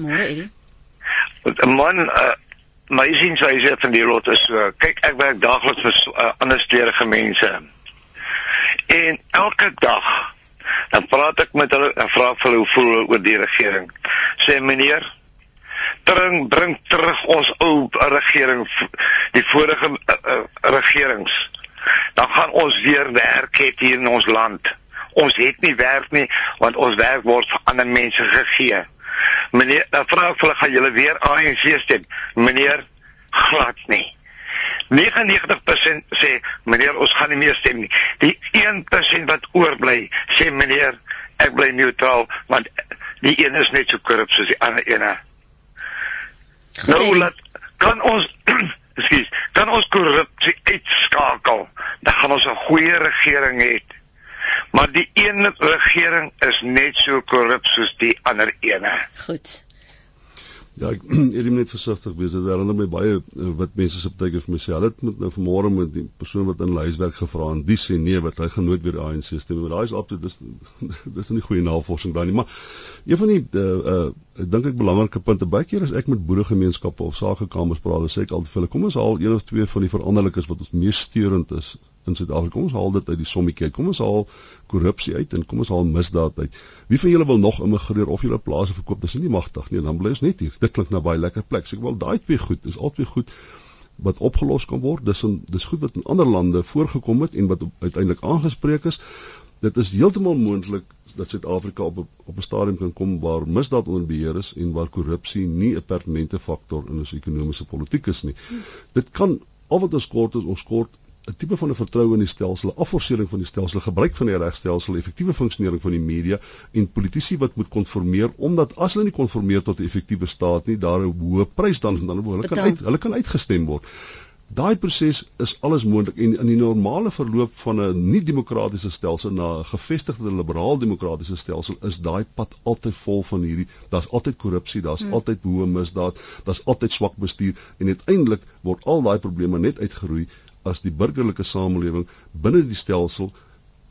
Môre Eddie. Man, uh, my sienwyse van die lot is so kyk ek werk daagliks vir uh, ander steurige mense. En elke dag dan praat ek met hulle en vra vir hulle hoe voel hulle oor die regering. Sê meneer bring bring terug ons ou regering die vorige uh, uh, regerings. Dan gaan ons weer werk het hier in ons land. Ons het nie werk nie want ons werk word vir ander mense gegee Meneer, dan vra ek hulle gaan julle weer ANC stem. Meneer, glad nie. 99% sê meneer ons gaan nie meer stem nie. Die 1% wat oorbly sê meneer ek bly neutraal want die een is net so korrup soos die ander ene. Nou laat kan ons Ekskuus, kan ons korrupsie uitskakel, dan gaan ons 'n goeie regering hê. Maar die een regering is net so korrup soos die ander ene. Goed. Ja, ek het net versigtig wees. Dit herinner my baie uh, wat mense se baie keer vir my sê. Hulle het met nou vanmôre met die persoon wat in huiswerk gevra en die sê nee, wat hy gaan nooit weer die ANC stem. Maar daai is absoluut dis dis nie goeie navorsing daai nie, maar een van die uh, uh dink ek belangrike punte baie keer as ek met boeregemeenskappe of sakekamers praat, sê ek altyd vir hulle, kom ons haal een of twee van die veranderlikes wat ons mees steurend is in Suid-Afrika. Kom ons haal dit uit die sommetjie uit. Kom ons haal korrupsie uit en kom ons haal misdaad uit. Wie van julle wil nog immigreer of julle plase verkoop? Dis nie magtig nie. Dan bly ons net hier. Dit klink na baie lekker plek. So ek wil daai twee goed, dis albei goed wat opgelos kan word. Dis in dis goed wat in ander lande voorgekom het en wat uiteindelik aangespreek is. Dit is heeltemal moontlik dat Suid-Afrika op op 'n stadium kan kom waar misdaad onder beheer is en waar korrupsie nie 'n permanente faktor in ons ekonomiese politiek is nie. Dit kan al wat ons kort is ons kort 'n tipe van 'n vertroue in die stelsel, 'n afforsering van die stelsel, gebruik van die regstelsel, effektiewe funksionering van die media en politici wat moet konformeer omdat as hulle nie konformeer tot 'n effektiewe staat nie, daar 'n hoë prys dan dan hulle kan uit, hulle kan uitgestem word. Daai proses is alles moontlik en in die normale verloop van 'n nie demokratiese stelsel na 'n gevestigde liberaal demokratiese stelsel is daai pad altyd vol van hierdie daar's altyd korrupsie, daar's hmm. altyd hoë misdaad, daar's altyd swak bestuur en uiteindelik word al daai probleme net uitgeroei as die burgerlike samelewing binne die stelsel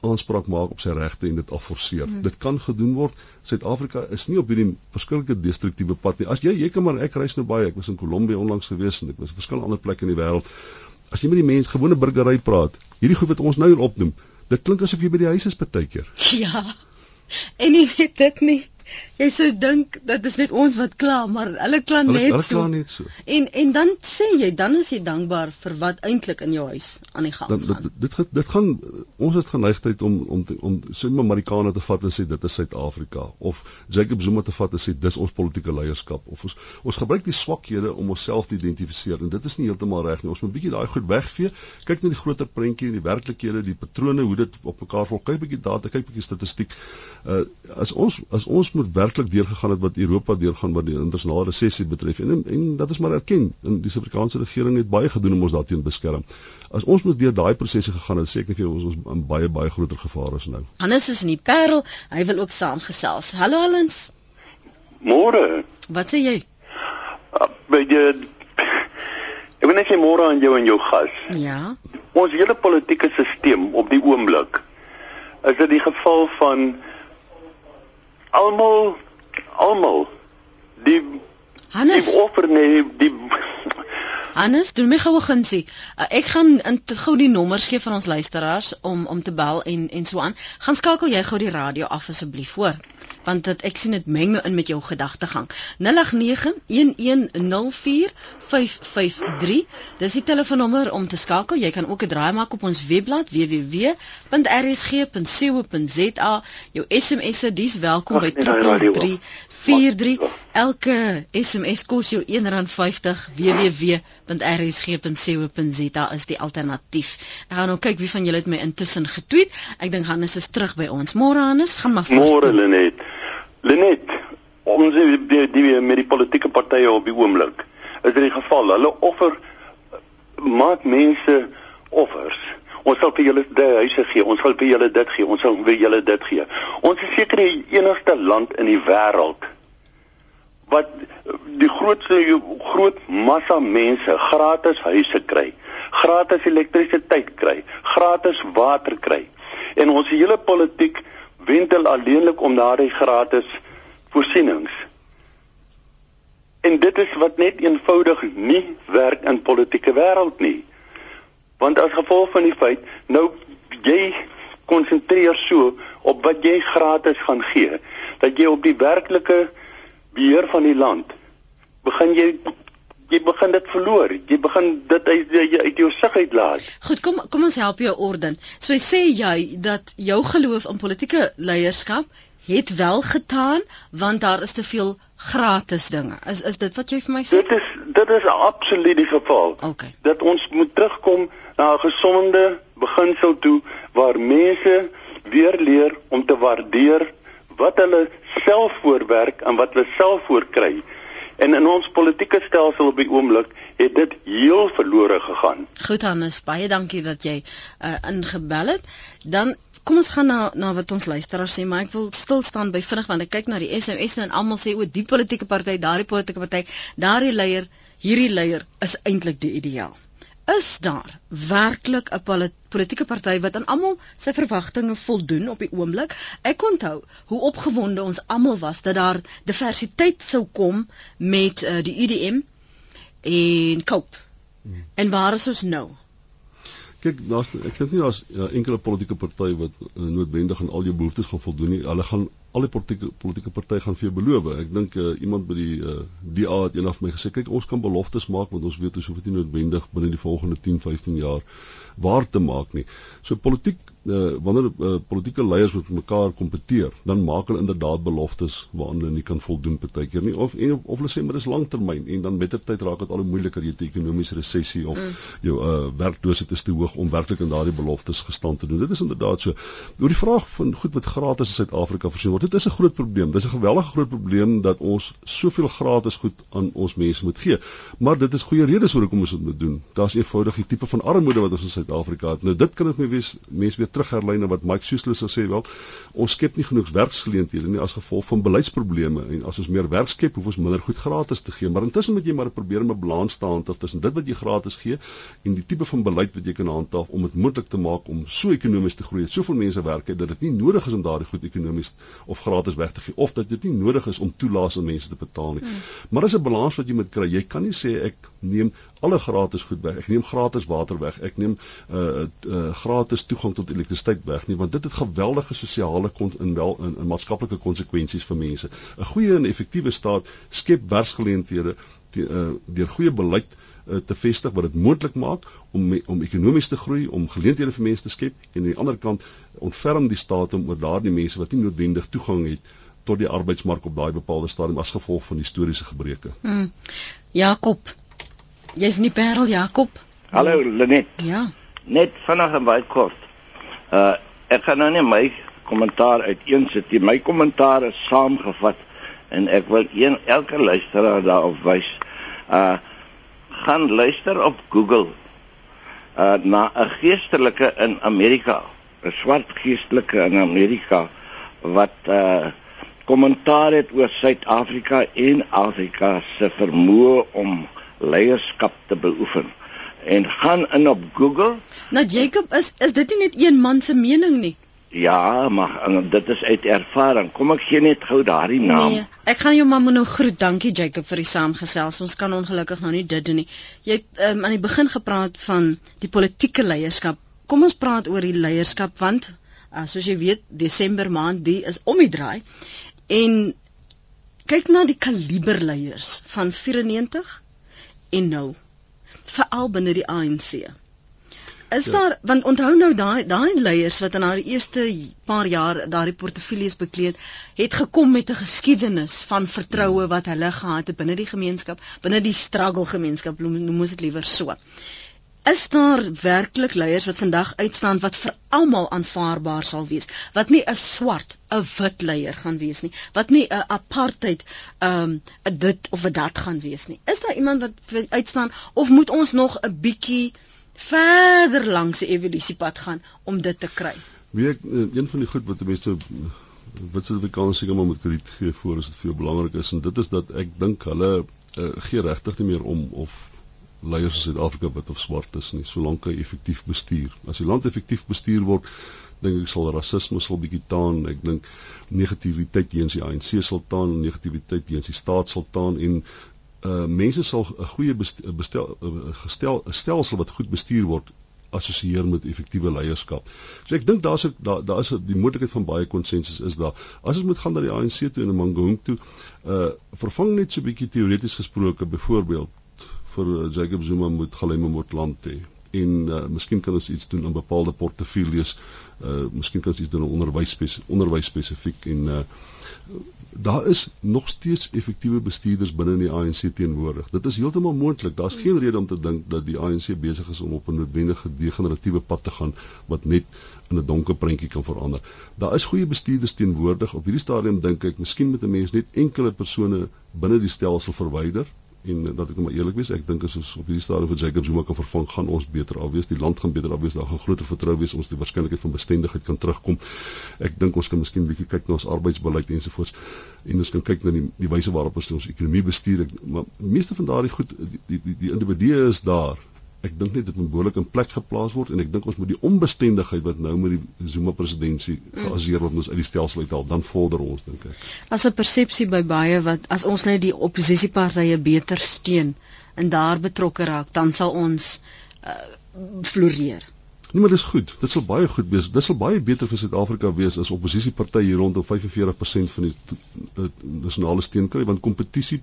aanspraak maak op sy regte en dit afforceer. Hmm. Dit kan gedoen word. Suid-Afrika is nie op hierdie verskillike destruktiewe pad nie. As jy jy kan maar ek reis nou baie. Ek was in Kolombie onlangs gewees en ek was op verskillende ander plekke in die wêreld. As jy met die mense gewone burgery praat, hierdie goed wat ons nou hier opnoem, dit klink asof jy by die huis is baie keer. Ja. En nie weet dit nie. Jy sou dink dat dit is net ons wat kla, maar hulle kla net hulle, hulle so. Hulle kla net so. En en dan sê jy, dan is jy dankbaar vir wat eintlik in jou huis aan die gang dan, gaan. Dit dit dit gaan ons het geneigtheid om om te, om so 'n Amerikaner te vat en sê dit is Suid-Afrika of Jacob Zuma te vat en sê dis ons politieke leierskap of ons ons gebruik die swakhede om onsself te identifiseer en dit is nie heeltemal reg nie. Ons moet 'n bietjie daai goed wegvee. Kyk na die groter prentjie en die werklikhede, die patrone, hoe dit op mekaar volg. Kyk bietjie data, kyk bietjie statistiek. Uh as ons as ons moet werklik deurgegaan het wat Europa deurgaan wat die internasionale resessie betref en en dat is maar erken en die Suid-Afrikaanse regering het baie gedoen om ons daarteen beskerm. As ons moet deur daai prosesse gegaan het, seker vir ons ons in baie baie groter gevaar is nou. Hannes is in die Parel, hy wil ook saamgesels. Hallo Allens. Môre. Wat sê jy? Uh, by die Ek wil net sê môre aan jou en jou gas. Ja. Ons hele politieke stelsel op die oomblik is dit die geval van almal almal die Hannes. die offer nee die Hannes doen my goue gunsie. Uh, ek gaan in gou die nommers gee van ons luisteraars om om te bel en en so aan. Gaan skakel jy gou die radio af asseblief hoor. Want dit ek sien dit meng nou in met jou gedagtegang. 0891104553 dis die telefoonnommer om te skakel. Jy kan ook 'n draai maak op ons webblad www.rsg.co.za jou SMS'e dis welkom by 3343 elke SMS kos jou R1.50 www.rsg.co.za is die alternatief. Ek gaan nou kyk wie van julle het my intussen getweet. Ek dink Hannes is terug by ons. Môre Hannes gaan maar môre Lenet. Lenet, ons die, die met die politieke partye op die oomblik is dit die geval. Hulle offer maak mense offers. Ons sal vir julle die huise gee, ons sal vir julle dit gee, ons sal vir julle dit gee. Ons is seker die enigste land in die wêreld wat die grootste groot massa mense gratis huise kry, gratis elektrisiteit kry, gratis water kry. En ons hele politiek wentel alleenlik om daardie gratis voorsienings. En dit is wat net eenvoudig nie werk in politieke wêreld nie. Want as gevolg van die feit nou jy konsentreer so op wat jy gratis gaan gee, dat jy op die werklike beheer van die land begin jy jy begin dit verloor. Jy begin dit uit jy uit jou sig uitlaat. Goed, kom kom ons help jou orden. So sê jy dat jou geloof in politieke leierskap het wel getaan want daar is te veel gratis dinge. Is is dit wat jy vir my sê? Dit is dit is absoluut die geval. Okay. Dat ons moet terugkom na 'n gesonde beginsel toe waar mense weer leer om te waardeer wat hulle self voorwerk en wat hulle self voorkry En in ons politieke stelsel op die oomblik het dit heel verlore gegaan. Goed Hannes, baie dankie dat jy uh, ingebel het. Dan kom ons gaan na na wat ons luisteraars sê, maar ek wil stil staan by vinnig want ek kyk na die SMS en almal sê o, die politieke party, daardie politieke party, daardie leier, hierdie leier is eintlik die ideaal. Is daar werklik 'n politieke party wat aan almal sy verwagtinge voldoen op die oomblik? Ek onthou hoe opgewonde ons almal was dat daar diversiteit sou kom met uh, die UDM en Cope. Hmm. En waar is ons nou? Kyk, daar's ek dink nie daar's ja, enkele politieke party wat uh, noodwendig aan al jou behoeftes gaan voldoen nie. Hulle gaan al die politieke politieke party gaan vir jou beloof. Ek dink uh, iemand by die uh, DA het eendag vir my gesê, kyk, ons kan beloftes maak want ons weet ons hoef dit nie noodwendig binne die volgende 10, 15 jaar waar te maak nie. So politiek uh, wanneer uh, politieke leiers met mekaar kompeteer, dan maak hulle inderdaad beloftes waaraan hulle nie kan voldoen partykeer nie of en, of hulle sê maar dis langtermyn en dan met tyd raak dit al hoe moeiliker jy te ekonomiese resessie of mm. jou uh, werkloosheid is te hoog om werklik aan daardie beloftes gestand te doen. Dit is inderdaad so. Oor die vraag van goed wat gratis in Suid-Afrika voorsien word, dit is 'n groot probleem. Dit is 'n geweldige groot probleem dat ons soveel gratis goed aan ons mense moet gee. Maar dit is goeie redes hoekom ons dit moet doen. Daar's eenvoudig die tipe van armoede wat ons in Suid-Afrika het. Nou dit kan ek my wees mense weer terugherlyn na wat Mike Schuessler sê wel, ons skep nie genoeg werksgeleenthede nie as gevolg van beleidsprobleme en as ons meer werk skep, hoef ons minder goed gratis te gee. Maar intussen moet jy maar probeer om 'n balans te handhaaf tussen dit wat jy gratis gee en die tipe van beleid wat jy kan handhaaf om dit moontlik te maak om so ekonomies te groei, soveel mense werk het dat dit nie nodig is om daardie goed ekonomies of gratis weg te gee of dat dit nie nodig is om toelaas aan mense te betaal nie. Hmm. Maar dis 'n balans wat jy moet kry. Jy kan nie sê ek neem alle gratis goed weg. Ek neem gratis water weg. Ek neem uh, uh gratis toegang tot elektrisiteit weg nie want dit het geweldige sosiale kon in wel in, in maatskaplike konsekwensies vir mense. 'n Goeie en effektiewe staat skep werksgeleenthede uh, deur goeie beleid uh, te vestig wat dit moontlik maak om om ekonomies te groei, om geleenthede vir mense te skep en aan die ander kant ontferm die staat om oor daardie mense wat nie noodwendig toegang het tot die arbeidsmark op daai bepaalde stadium as gevolg van historiese gebreke. Hmm. Jakob. Jy's nie Parel Jakob. Hallo Lenet. Ja. Net vinnig en baie kort. Uh ek gaan nou nie my kommentaar uiteensit nie. My kommentaar is saamgevat en ek wil een elke luisteraar daarop wys. Uh gaan luister op Google uh na 'n geestelike in Amerika, 'n swart geestelike in Amerika wat uh kommentaar het oor Suid-Afrika en Afrika se vermoë om leierskap te beoefen en gaan in op Google. Nou Jacob, is is dit nie net een man se mening nie? Ja, maar dit is uit ervaring. Kom ek gee net gou daardie naam. Nee, ek gaan jou mamma nou groet. Dankie Jacob vir die saamgesels. Ons kan ongelukkig nou nie dit doen nie. Jy het um, aan die begin gepraat van die politieke leierskap. Kom ons praat oor die leierskap want uh, soos jy weet, Desember maand die is om die draai. En kyk na die kaliber leiers van 94 en nou veral binne die ANC. Is ja. daar want onthou nou daai daai leiers wat in haar eerste paar jaar daardie portefeuilles bekleed het gekom met 'n geskiedenis van vertroue wat hulle gehad het binne die gemeenskap, binne die struggle gemeenskap, noem ons dit liewer so. Is daar werklik leiers wat vandag uitstaan wat vir almal aanvaarbaar sal wees? Wat nie 'n swart, 'n wit leier gaan wees nie, wat nie 'n apartheid ehm um, dit of dat gaan wees nie. Is daar iemand wat uitstaan of moet ons nog 'n bietjie verder langs die evolusiepad gaan om dit te kry? Weet eh, een van die goed wat mense wat se Afrikaans seker maar moet krediet gee voor is dit vir jou belangrik is en dit is dat ek dink hulle uh, gee regtig nie meer om of leiers in Suid-Afrika wit of swart is nie, solank hy effektief bestuur. As die land effektief bestuur word, dink ek sal rasisme sal bietjie taan. Ek dink negativiteit teenoor die ANC sal taan, negativiteit teenoor die staat sal taan en uh mense sal 'n goeie bestel gestel 'n stelsel wat goed bestuur word assosieer met effektiewe leierskap. So ek dink daar's daar daar is die moontlikheid van baie konsensus is daar. As ons moet gaan na die ANC toe en na Mangaung toe, uh vervang net so 'n bietjie teoreties gesproke byvoorbeeld vir Jacob Zuma moet Galema Motlanthe en uh, miskien kan ons iets doen aan bepaalde portefeuilles. Uh miskien kan ons iets doen aan onderwys onderwys spesifiek en uh daar is nog steeds effektiewe bestuurders binne in die ANC teenwoordig. Dit is heeltemal moontlik. Daar's geen rede om te dink dat die ANC besig is om op 'n noodwendige degeneratiewe pad te gaan wat net in 'n donker prentjie kan verander. Daar is goeie bestuurders teenwoordig. Op hierdie stadium dink ek, miskien moet 'n mens net enkele persone binne die stelsel verwyder en dat ek nou maar eerlik wees, ek dink as ons op hierdie stadium vir Jacob Zuma kan vervang, gaan ons beter afwees, die land gaan beter afwees, daar gaan groter vertroue wees, ons die waarskynlikheid van bestendigheid kan terugkom. Ek dink ons kan miskien bietjie kyk na ons arbeidsbeleid ensovoorts en ons kan kyk na die die wyse waarop ons ons ekonomie bestuur. Ek, maar meeste van daardie goed die die die, die individue is daar ek dink net dit moet behoorlik in plek geplaas word en ek dink ons moet die onbestendigheid wat nou met die Zuma presidentskap mm. geaseer word ons uit die stelsel uithaal dan vorder ons dink ek. As 'n persepsie by baie wat as ons net die oppositiepartye beter steun en daar betrokke raak, dan sal ons uh, floreer. Nee, maar dis goed. Dit sal baie goed wees. Dit sal baie beter vir Suid-Afrika wees as oppositiepartye hier rondom 45% van die nasionale steun kry want kompetisie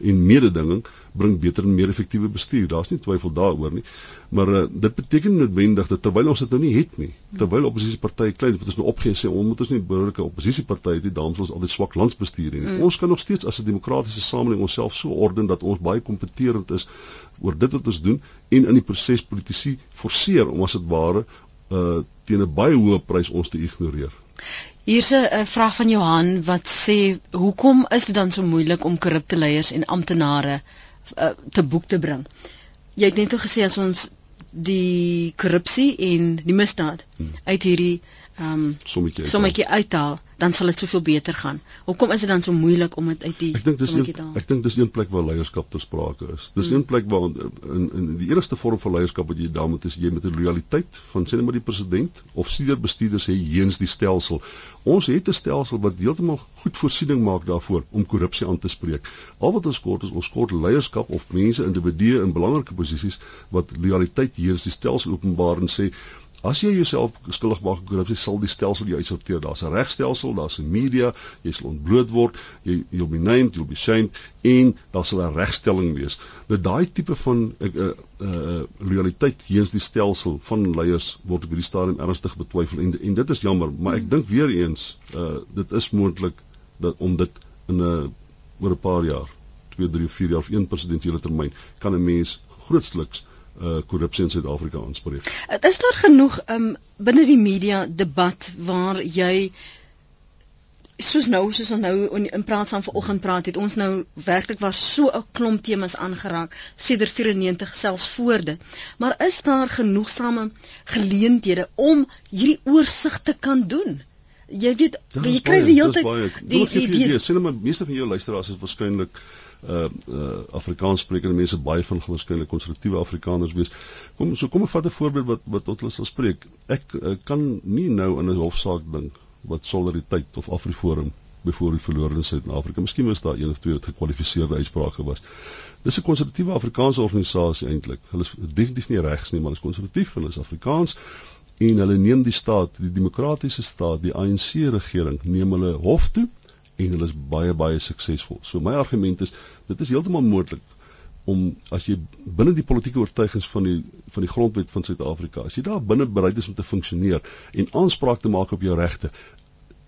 en mededinging bring beter en meer effektiewe bestuur. Daar's nie twyfel daaroor nie. Maar uh, dit beteken noodwendig dat terwyl ons dit nou nie het nie, terwyl oppositiepartye klein wat ons nou opgee sê ons moet ons nie behoorlike oppositiepartye hê, dan ons altyd swak landsbestuur nie. Mm. Ons kan nog steeds as 'n demokratiese samelewing onsself so orden dat ons baie kompeterend is oor dit wat ons doen en in die proses politici forceer om as dit ware uh teen 'n baie hoë prys ons te ignoreer. Hier's 'n vraag van Johan wat sê hoekom is dit dan so moeilik om korrupte leiers en amptenare uh, te boek te bring? Jy het net gesê as ons die korrupsie en die misdaad hmm. uit hierdie ehm um, sommetjie sommetjie uithaal, dan sal dit soveel beter gaan. Hoekom is dit dan so moeilik om dit uit die Ek dink dis een, ek dink dis een plek waar leierskap ter sprake is. Dis hmm. een plek waar in in die eerste vorm van leierskap wat jy daar moet is jy met 'n lojaliteit van sê net maar die president of senior bestuurders sê heens die stelsel. Ons het 'n stelsel wat heeltemal goed voorsiening maak daarvoor om korrupsie aan te spreek. Al wat ons kort is ons kort leierskap of mense individue in belangrike posisies wat lojaliteit heens die stelsel openbaar en sê As jy jouself skuldig maak aan korrupsie, sal die stelsel jou uitsorteer. Daar's 'n regstelsel, daar's 'n media, jy sal ontbloot word, jy you'll be named, you'll be shamed en daar sal 'n regstelling wees. Dat daai tipe van 'n uh, uh, uh, loyaliteit teenoor die stelsel van leiers word op hierdie stadium ernstig betwyfel en en dit is jammer, maar ek dink weer eens, uh, dit is moontlik dat om dit in 'n uh, oor 'n paar jaar, 2, 3 of 4 jaar of een presidentsiële termyn kan 'n mens uh korrupsie in Suid-Afrika aanspreek. Is daar genoeg um binne die media debat waar jy soos nou soos ons nou in, in praat saam vanoggend praat het ons nou werklik was so 'n klomp temas aangeraak sedert 94 selfs voor dit. Maar is daar genoegsame geleenthede om hierdie oorsig te kan doen? Jy weet, ja, jy kry die hele tyd die die, die, maar meeste van jou luisteraars is waarskynlik uh uh Afrikaans sprekende mense baie van waarskynlik konservatiewe Afrikaners wees. Kom so kom ek vat 'n voorbeeld wat wat tot hulle sal spreek. Ek uh, kan nie nou in 'n hofsaak dink wat solidariteit of Afriforum byvoorbeeld verloor in Suid-Afrika. Miskien was daar een of twee wat gekwalifiseerde uitsprake was. Dis 'n konservatiewe Afrikaanse organisasie eintlik. Hulle is definitief nie regs nie, maar hulle is konservatief, hulle is Afrikaans en hulle neem die staat, die demokratiese staat, die ANC regering neem hulle hof toe en hulle is baie baie suksesvol. So my argument is dit is heeltemal moontlik om as jy binne die politieke oortuigings van die van die grondwet van Suid-Afrika, as jy daar binne bereid is om te funksioneer en aanspraak te maak op jou regte,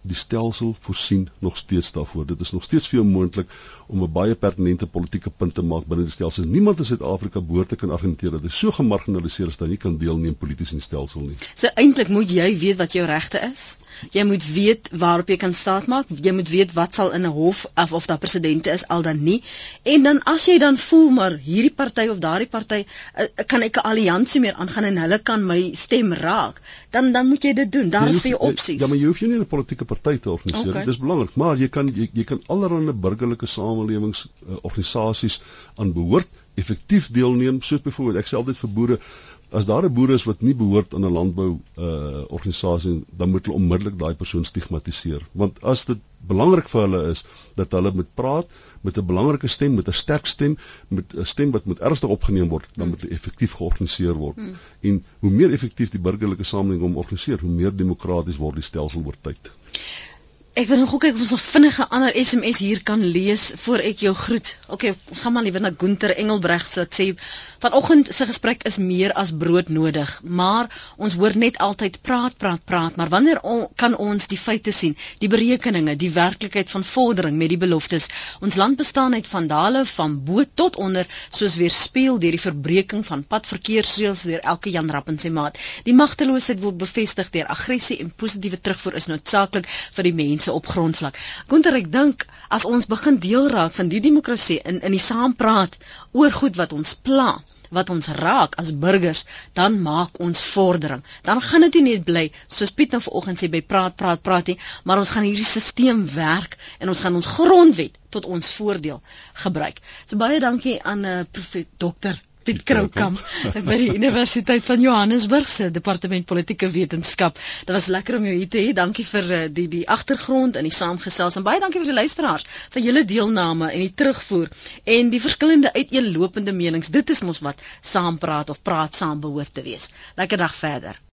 die stelsel voorsien nog steeds daarvoor. Dit is nog steeds veel moontlik om 'n baie pertinente politieke punt te maak binne die stelsel. Niemand in Suid-Afrika behoort te kan argumenteer dat hy so gemarginaliseer is dat hy nie kan deelneem polities in die stelsel nie. So eintlik moet jy weet wat jou regte is. Jy moet weet waarop jy kan staat maak. Jy moet weet wat sal in 'n hof of of daar presidente is al dan nie. En dan as jy dan voel maar hierdie party of daardie party uh, kan ek 'n alliansie meer aangaan en hulle kan my stem raak, dan dan moet jy dit doen. Daar is vir jou opsies. Ja, maar jy hoef nie 'n politieke party te organiseer. Okay. Dit is belangrik, maar jy kan jy, jy kan allerlei burgerlike samelewings uh, organisasies aan behoort effektief deelneem, soos byvoorbeeld ek sê altyd vir boere as daar 'n boer is wat nie behoort aan 'n landbou uh organisasie dan moet hulle onmiddellik daai persoon stigmatiseer. Want as dit belangrik vir hulle is dat hulle moet praat met 'n belangrike stem met 'n sterk stem met 'n stem wat moet ernstig opgeneem word dan moet hulle effektief georganiseer word. Hmm. en hoe meer effektief die burgerlike samelewing om organiseer hoe meer demokraties word die stelsel oor tyd Ek wil nog kyk of ons 'n vinnige ander SMS hier kan lees voor ek jou groet. OK, ons gaan maar liewer na Gunter Engelbreg se wat sê vanoggend se gesprek is meer as brood nodig, maar ons hoor net altyd praat, praat, praat, maar wanneer on, kan ons die feite sien, die berekeninge, die werklikheid van vordering met die beloftes? Ons land bestaan uit vandale van bo tot onder, soos weer speel deur die verbreeking van padverkeersreëls deur elke Jan Rapp en sy maat. Die magteloosheid word bevestig deur aggressie en positiewe terugvoer is noodsaaklik vir die mense mense op grondvlak. Gunter, ek dink as ons begin deel raak van die demokrasie in in die saampraat oor goed wat ons pla, wat ons raak as burgers, dan maak ons vordering. Dan gaan dit nie net bly soos Piet nou vanoggend sê by praat praat praat nie, maar ons gaan hierdie stelsel werk en ons gaan ons grondwet tot ons voordeel gebruik. So baie dankie aan 'n uh, eh, profet dokter Piet Kroukamp by die Universiteit van Johannesburg se Departement Politieke Wetenskap. Dit was lekker om jou hier te hê. Dankie vir uh, die die agtergrond en die saamgesels en baie dankie vir die luisteraars vir julle deelname en die terugvoer en die verskillende uiteenlopende menings. Dit is mos wat saampraat of praat saam behoort te wees. Lekker dag verder.